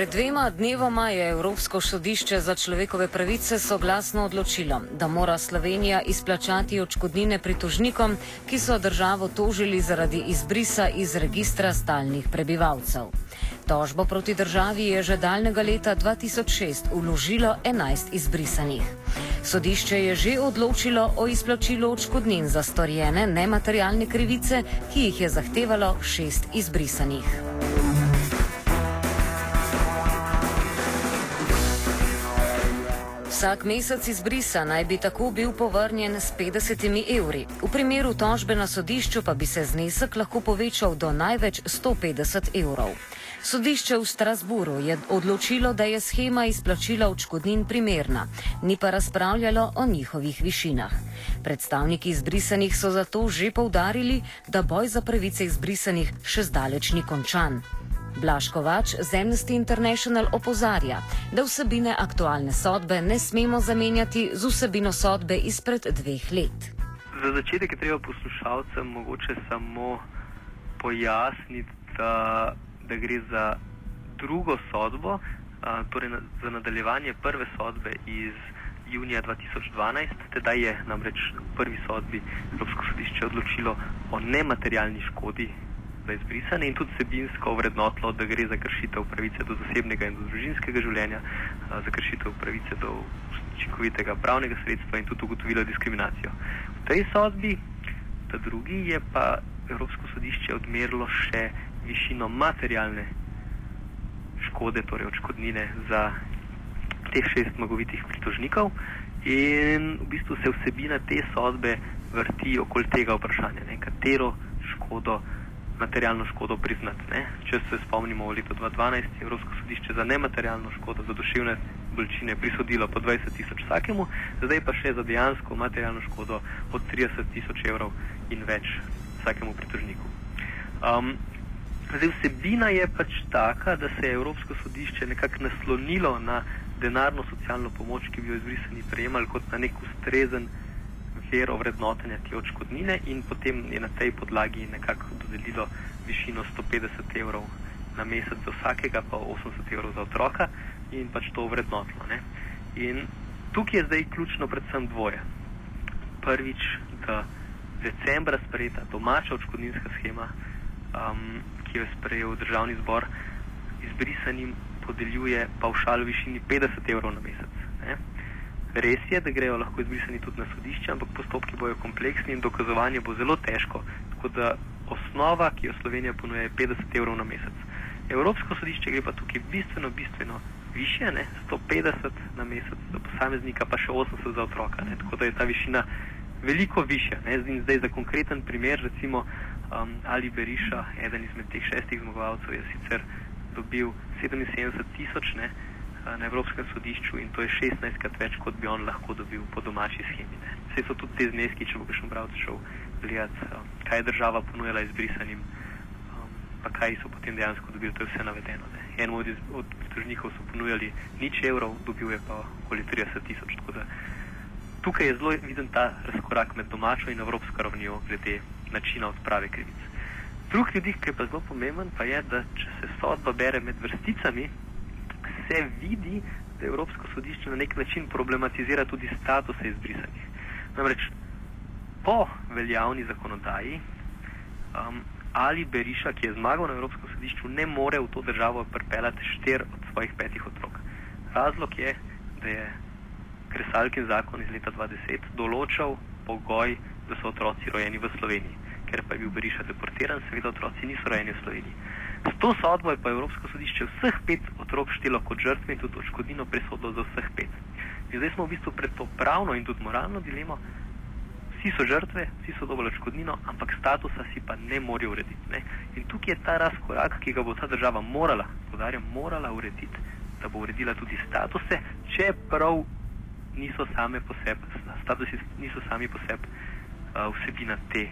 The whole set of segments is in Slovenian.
Pred dvema dnevoma je Evropsko sodišče za človekove pravice soglasno odločilo, da mora Slovenija izplačati odškodnine pritožnikom, ki so državo tožili zaradi izbrisa iz registra stalnih prebivalcev. Tožbo proti državi je že daljnega leta 2006 uložilo 11 izbrisanih. Sodišče je že odločilo o izplačilu odškodnin za storjene nematerialne krivice, ki jih je zahtevalo šest izbrisanih. Vsak mesec izbrisa naj bi tako bil povrnjen s 50 evri. V primeru tožbe na sodišču pa bi se znesek lahko povečal do največ 150 evrov. Sodišče v Strasburu je odločilo, da je schema izplačila odškodnin primerna, ni pa razpravljalo o njihovih višinah. Predstavniki izbrisanih so zato že povdarili, da boj za pravice izbrisanih še zdaleč ni končan. Blaškovač z Amnesty International opozarja, da vsebine aktualne sodbe ne smemo zamenjati z vsebino sodbe izpred dveh let. Za začetek je treba poslušalcem mogoče samo pojasniti, da, da gre za drugo sodbo, a, torej na, za nadaljevanje prve sodbe iz junija 2012. Tedaj je namreč v prvi sodbi Evropsko sodišče odločilo o nematerialni škodi za izbrisane in tudi sebinsko vrednotilo, da gre za kršitev pravice do zasebnega in do družinskega življenja, za kršitev pravice do učinkovitega pravnega sredstva in tudi ugotovilo diskriminacijo. V tej sodbi, ta drugi, je pa Evropsko sodišče odmerilo še višino materialne škode, torej odškodnine za teh šest zmagovitih pritožnikov in v bistvu se vsebina te sodbe vrti okoli tega vprašanja, ne, katero škodo materialno škodo priznati. Ne. Če se spomnimo, v letu 2012 je Evropsko sodišče za nematerialno škodo, za duševne bolečine prisodilo po 20 tisoč vsakemu, zdaj pa še za dejansko materialno škodo od 30 tisoč evrov in več vsakemu pritožniku. Um, zdaj vsebina je pač taka, da se je Evropsko sodišče nekako naslonilo na denarno socialno pomoč, ki bi jo izbrisani prejemali kot na nek ustrezen vero vrednotenja te odškodnine in potem je na tej podlagi nekako dodelilo višino 150 evrov na mesec za vsakega, pa 80 evrov za otroka in pač to vrednotilo. In tukaj je zdaj ključno predvsem dvoje. Prvič, da decembra sprejeta domača odškodninska schema, um, ki jo je sprejel državni zbor, izbrisanim podeljuje paušal v višini 50 evrov na mesec. Ne. Res je, da grejo lahko izbrisani tudi na sodišče, ampak postopki bojo kompleksni in dokazovanje bo zelo težko. Tako da osnova, ki jo Slovenija ponuja, je 50 evrov na mesec. Evropsko sodišče gre pa tukaj bistveno, bistveno više, ne, 150 na mesec za posameznika, pa še 80 za otroka. Ne, tako da je ta višina veliko više. Ne, zdaj za konkreten primer, recimo um, Ali Beriša, eden izmed teh šestih zmagovalcev, je sicer dobil 77 tisoč na Evropskem sodišču in to je 16 krat več, kot bi on lahko dobil po domači schemi. Ne. Vse so tudi te zneski, če bo kakšen bralec šel gledati, um, kaj je država ponujala izbrisanim, um, pa kaj so potem dejansko dobili, to je vse navedeno. Ne. En od, od pritožnikov so ponujali nič evrov, dobil je pa okoli 30 tisoč. Tukaj je zelo viden ta razkorak med domačo in evropsko ravnijo glede načina odprave krivic. Drug vidik, ki je pa zelo pomemben, pa je, da če se sodba bere med vrsticami, se vidi, da Evropsko sodišče na nek način problematizira tudi statuse izbrisanih. Namreč po veljavni zakonodaji um, Ali Beriša, ki je zmagal na Evropskem sodišču, ne more v to državo pripeljati štir od svojih petih otrok. Razlog je, da je Kresalkin zakon iz leta 2010 določal pogoj, da so otroci rojeni v Sloveniji. Ker pa je bil Beriša deportiran, seveda otroci niso rojeni v Sloveniji. S to sodbo je pa Evropsko sodišče vseh pet otrok štelo kot žrtve in tudi odškodnino presodilo za vseh pet. In zdaj smo v bistvu pred to pravno in tudi moralno dilemo, vsi so žrtve, vsi so dobili odškodnino, ampak statusa si pa ne morejo urediti. Ne? In tukaj je ta razkorak, ki ga bo ta država morala, podarjam, morala urediti, da bo uredila tudi statuse, čeprav niso same po sebi, statusi niso sami po sebi uh, vsebina te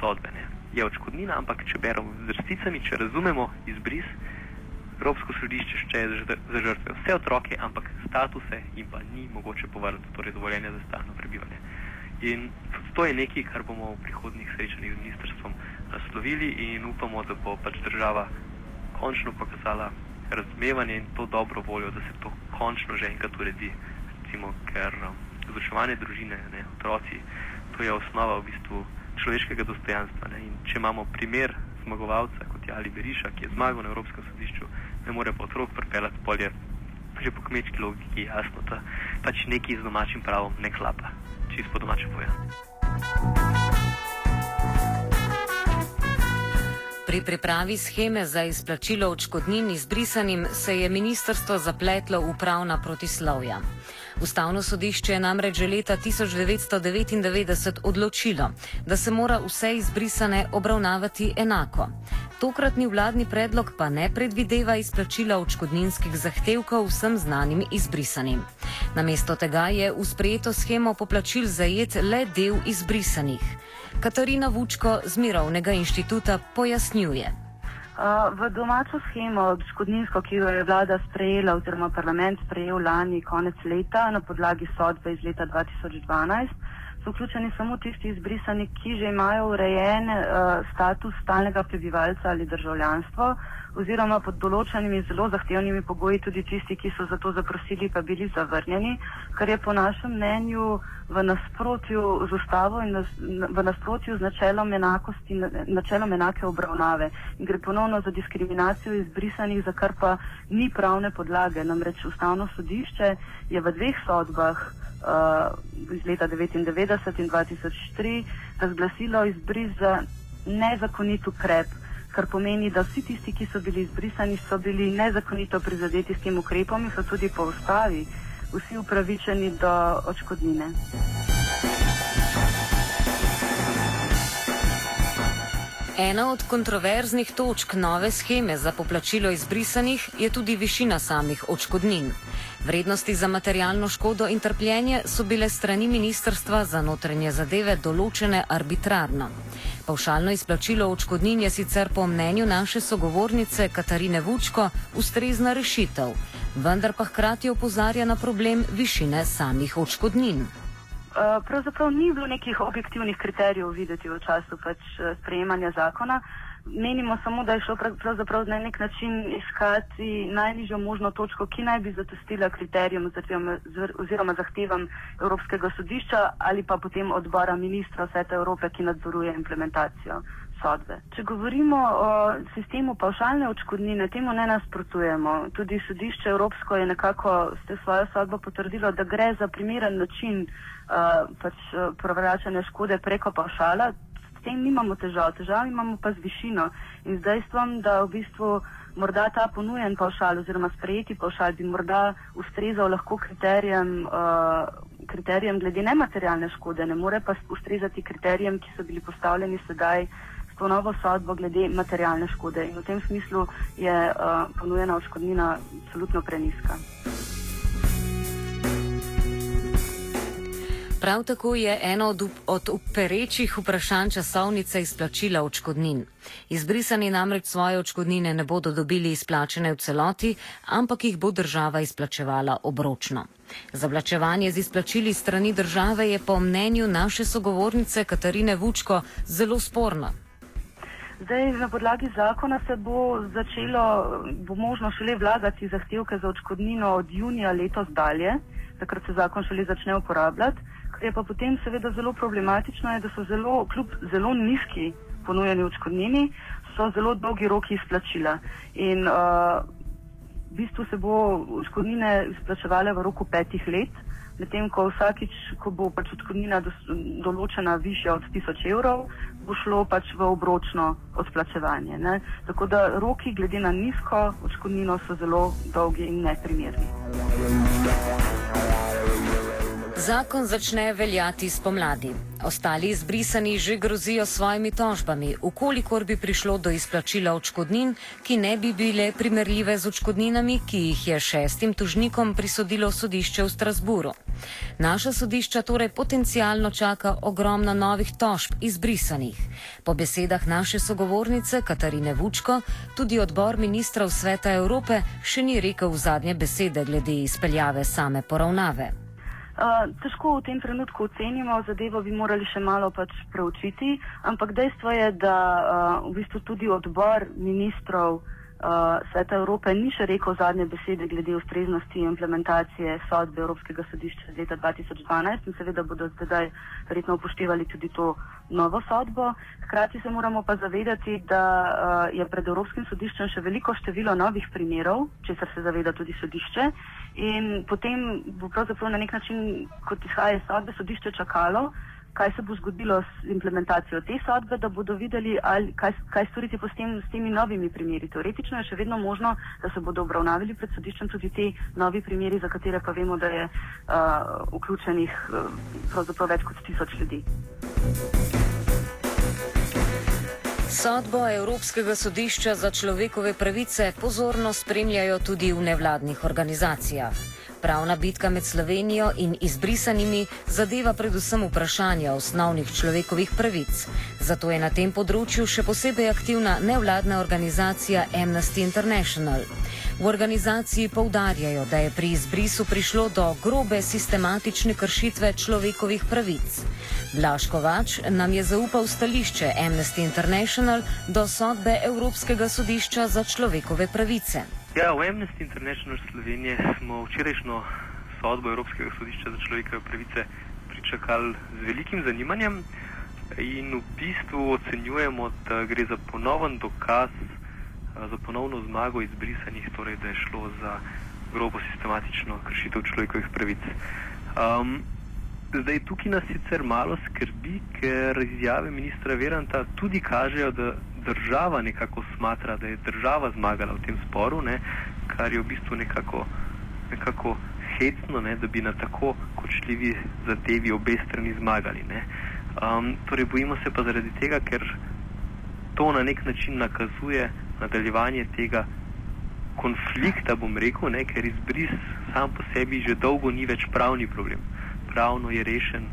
sodbe. Ne? Je odškodnina, ampak če beremo z vrsticami, če razumemo izbris, Evropsko sodišče šteje za žrtve vse otroke, ampak statuse jim pa ni mogoče povrniti, torej dovoljenje za stalno prebivanje. In to je nekaj, kar bomo v prihodnih srečanjih z ministrstvom naslovili in upamo, da bo pač država končno pokazala razumevanje in to dobro voljo, da se to končno že enkrat uredi. Recimo, ker izvrševanje družine, ne, otroci, to je osnova v bistvu človeškega dostojanstva. Če imamo primer zmagovalca, kot je Ali Beriša, ki je zmagal na Evropskem sodišču, ne more pa otrok pripeljati polje, že po kmečki logiki jasno, da pač nekaj z domačim pravom ne klapa čisto domače povedano. Pri pripravi scheme za izplačilo odškodnin izbrisanim se je ministrstvo zapletlo v pravna protislovja. Ustavno sodišče je namreč že leta 1999 odločilo, da se mora vse izbrisane obravnavati enako. Tokratni vladni predlog pa ne predvideva izplačila odškodninskih zahtevkov vsem znanim izbrisanim. Namesto tega je v sprejeto schemo poplačil zajet le del izbrisanih. Katarina Vučko z Mirovnega inštituta pojasnjuje. V domačo schemo, škodninsko, ki jo je vlada sprejela oziroma parlament sprejel lani konec leta na podlagi sodbe iz leta 2012, so vključeni samo tisti izbrisani, ki že imajo urejen uh, status stalnega prebivalca ali državljanstvo, oziroma pod določenimi zelo zahtevnimi pogoji tudi tisti, ki so za to zaprosili, pa bili zavrnjeni, kar je po našem mnenju v nasprotju z ustavo in v nasprotju z načelom enakosti, načelom enake obravnave. In gre ponovno za diskriminacijo izbrisanih, za kar pa ni pravne podlage. Namreč ustavno sodišče je v dveh sodbah uh, iz leta 1999 in 2003 razglasilo izbris za nezakonit ukrep, kar pomeni, da vsi tisti, ki so bili izbrisani, so bili nezakonito prizadeti s tem ukrepom in so tudi po ustavi vsi upravičeni do očkodnine. Ena od kontroverznih točk nove scheme za poplačilo izbrisanih je tudi višina samih očkodnin. Vrednosti za materialno škodo in trpljenje so bile strani Ministrstva za notranje zadeve določene arbitrarno. Pavšalno izplačilo očkodnin je sicer po mnenju naše sogovornice Katarine Vučko ustrezna rešitev, vendar pa hkrati opozarja na problem višine samih očkodnin. Eh, pravzaprav ni bilo nekih objektivnih kriterijev videti v času pač eh, sprejemanja zakona. Menimo samo, da je šlo pravzaprav na nek način iskati najnižjo možno točko, ki naj bi zatestila kriterijem oziroma zahtevam Evropskega sodišča ali pa potem odbora ministra Sveta Evrope, ki nadzoruje implementacijo sodbe. Če govorimo o sistemu pavšalne očkodnine, temu ne nasprotujemo. Tudi sodišče Evropsko je nekako ste svojo sodbo potrdilo, da gre za primeren način uh, pač, uh, prevračanja škode preko pavšala. S tem nimamo težav, težav imamo pa z višino in z dejstvom, da v bistvu morda ta ponujen pavšal oziroma sprejeti pavšal bi morda ustrezal lahko kriterijem, uh, kriterijem glede nematerialne škode, ne more pa ustrezati kriterijem, ki so bili postavljeni sedaj s to novo sodbo glede materialne škode. In v tem smislu je uh, ponujena odškodnina absolutno preniska. Prav tako je eno od, od perečih vprašanj časovnice izplačila očkodnin. Izbrisani namreč svoje očkodnine ne bodo dobili izplačene v celoti, ampak jih bo država izplačevala obročno. Zavlačevanje z izplačili strani države je po mnenju naše sogovornice Katarine Vučko zelo sporno. Zdaj, na podlagi zakona se bo začelo, bo možno šele vlagati zahtevke za očkodnino od junija letos dalje, takrat se zakon šele začne uporabljati. Je pa potem seveda zelo problematično, da so zelo, kljub zelo nizki ponujeni očkodnini, so zelo dolgi roki izplačila. In uh, v bistvu se bo očkodnine izplačevale v roku petih let medtem ko vsakič, ko bo pač odškodnina določena višja od 1000 evrov, bo šlo pač v obročno odplačevanje. Ne? Tako da roki glede na nizko odškodnino so zelo dolgi in neprimerni. Zakon začne veljati spomladi. Ostali izbrisani že grozijo svojimi tožbami, ukolikor bi prišlo do izplačila očkodnin, ki ne bi bile primerljive z očkodninami, ki jih je šestim tužnikom prisodilo sodišče v Strasburu. Naša sodišča torej potencialno čaka ogromno novih tožb izbrisanih. Po besedah naše sogovornice Katarine Vučko, tudi odbor ministrov Sveta Evrope še ni rekel zadnje besede glede izpeljave same poravnave. Uh, težko v tem trenutku ocenimo, zadevo bi morali še malo pač preučiti, ampak dejstvo je, da uh, v bistvu tudi odbor ministrov uh, uh, Sveta Evrope ni še rekel zadnje besede glede ustreznosti implementacije sodbe Evropskega sodišča iz leta 2012 in seveda bodo zdaj verjetno upoštevali tudi to novo sodbo. Hkrati se moramo pa zavedati, da uh, je pred Evropskim sodiščem še veliko število novih primerov, česar se zaveda tudi sodišče. In potem bo pravzaprav na nek način, kot izhaja iz sodbe, sodišče čakalo, kaj se bo zgodilo s implementacijo te sodbe, da bodo videli, ali, kaj, kaj storiti s, tem, s temi novimi primeri. Teoretično je še vedno možno, da se bodo obravnavali pred sodiščem tudi ti novi primeri, za katere pa vemo, da je uh, vključenih uh, več kot tisoč ljudi. Sodbo Evropskega sodišča za človekove pravice pozorno spremljajo tudi v nevladnih organizacijah. Pravna bitka med Slovenijo in izbrisanimi zadeva predvsem vprašanje osnovnih človekovih pravic. Zato je na tem področju še posebej aktivna nevladna organizacija Amnesty International. V organizaciji poudarjajo, da je pri izbrisu prišlo do grobe sistematične kršitve človekovih pravic. Blaškovač nam je zaupal stališče Amnesty International do sodbe Evropskega sodišča za človekove pravice. Ja, v Amnesty International Slovenije smo včerajšnjo sodbo Evropskega sodišča za človekove pravice pričakali z velikim zanimanjem in v bistvu ocenjujemo, da gre za ponoven dokaz, za ponovno zmago izbrisanih, torej da je šlo za grobo sistematično kršitev človekovih pravic. Um, zdaj tukaj nas sicer malo skrbi, ker izjave ministra Veranta tudi kažejo, da država nekako smatra, da je država zmagala v tem sporu, ne, kar je v bistvu nekako, nekako hecno, ne, da bi na tako kočljivi zadevi obe strani zmagali. Um, torej, bojimo se pa zaradi tega, ker to na nek način nakazuje nadaljevanje tega konflikta, bom rekel, ne, ker izbris sam po sebi že dolgo ni več pravni problem. Pravno je rešen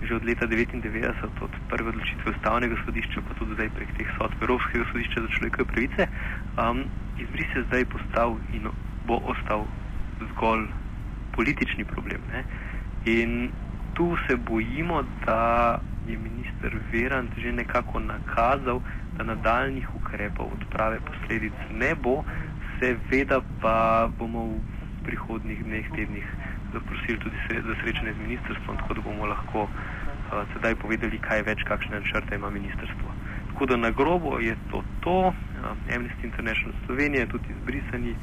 že od leta 1999, od prve odločitve ustavnega sodišča, pa tudi zdaj prek teh sodb Evropskega sodišča za človekove pravice, um, izbris je zdaj postal in bo ostal zgolj politični problem. Ne? In tu se bojimo, da je minister Verant že nekako nakazal, da nadaljnih ukrepov odprave posledic ne bo, seveda pa bomo v prihodnih dneh, tednih zaprosili tudi za srečanje z ministrstvom, tako da bomo lahko uh, sedaj povedali, kaj več, kakšne načrte ima ministrstvo. Tako da na grobo je to to, uh, Amnesty International Slovenije, tudi izbrisani,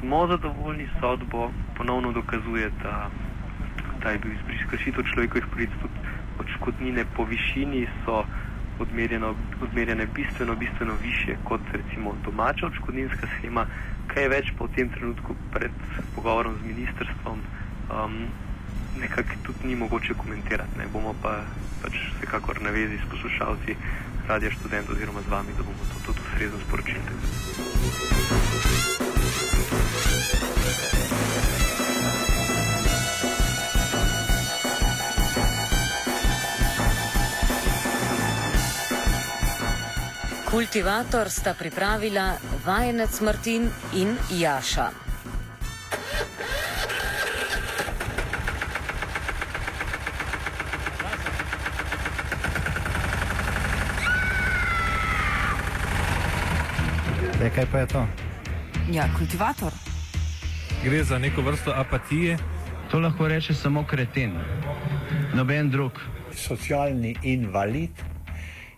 smo zadovoljni sodbo, ponovno dokazuje, da, da je bil izbris kršitev človekovih pravic, tudi odškodnine po višini so odmerjene bistveno, bistveno više kot recimo domača odškodninska schema kaj več v tem trenutku pred pogovorom z ministrstvom um, nekako tudi ni mogoče komentirati. Ne. Bomo pa pač vsekakor na vezi s poslušalci radija študent oziroma z vami, da bomo to tudi ustrezno sporočili. Kultivator sta pripravila vajenec Martin in Jaša. E, kaj pa je to? Ja, kultivator. Gre za neko vrsto apatije. To lahko reče samo kreten, noben drug. Socialni invalid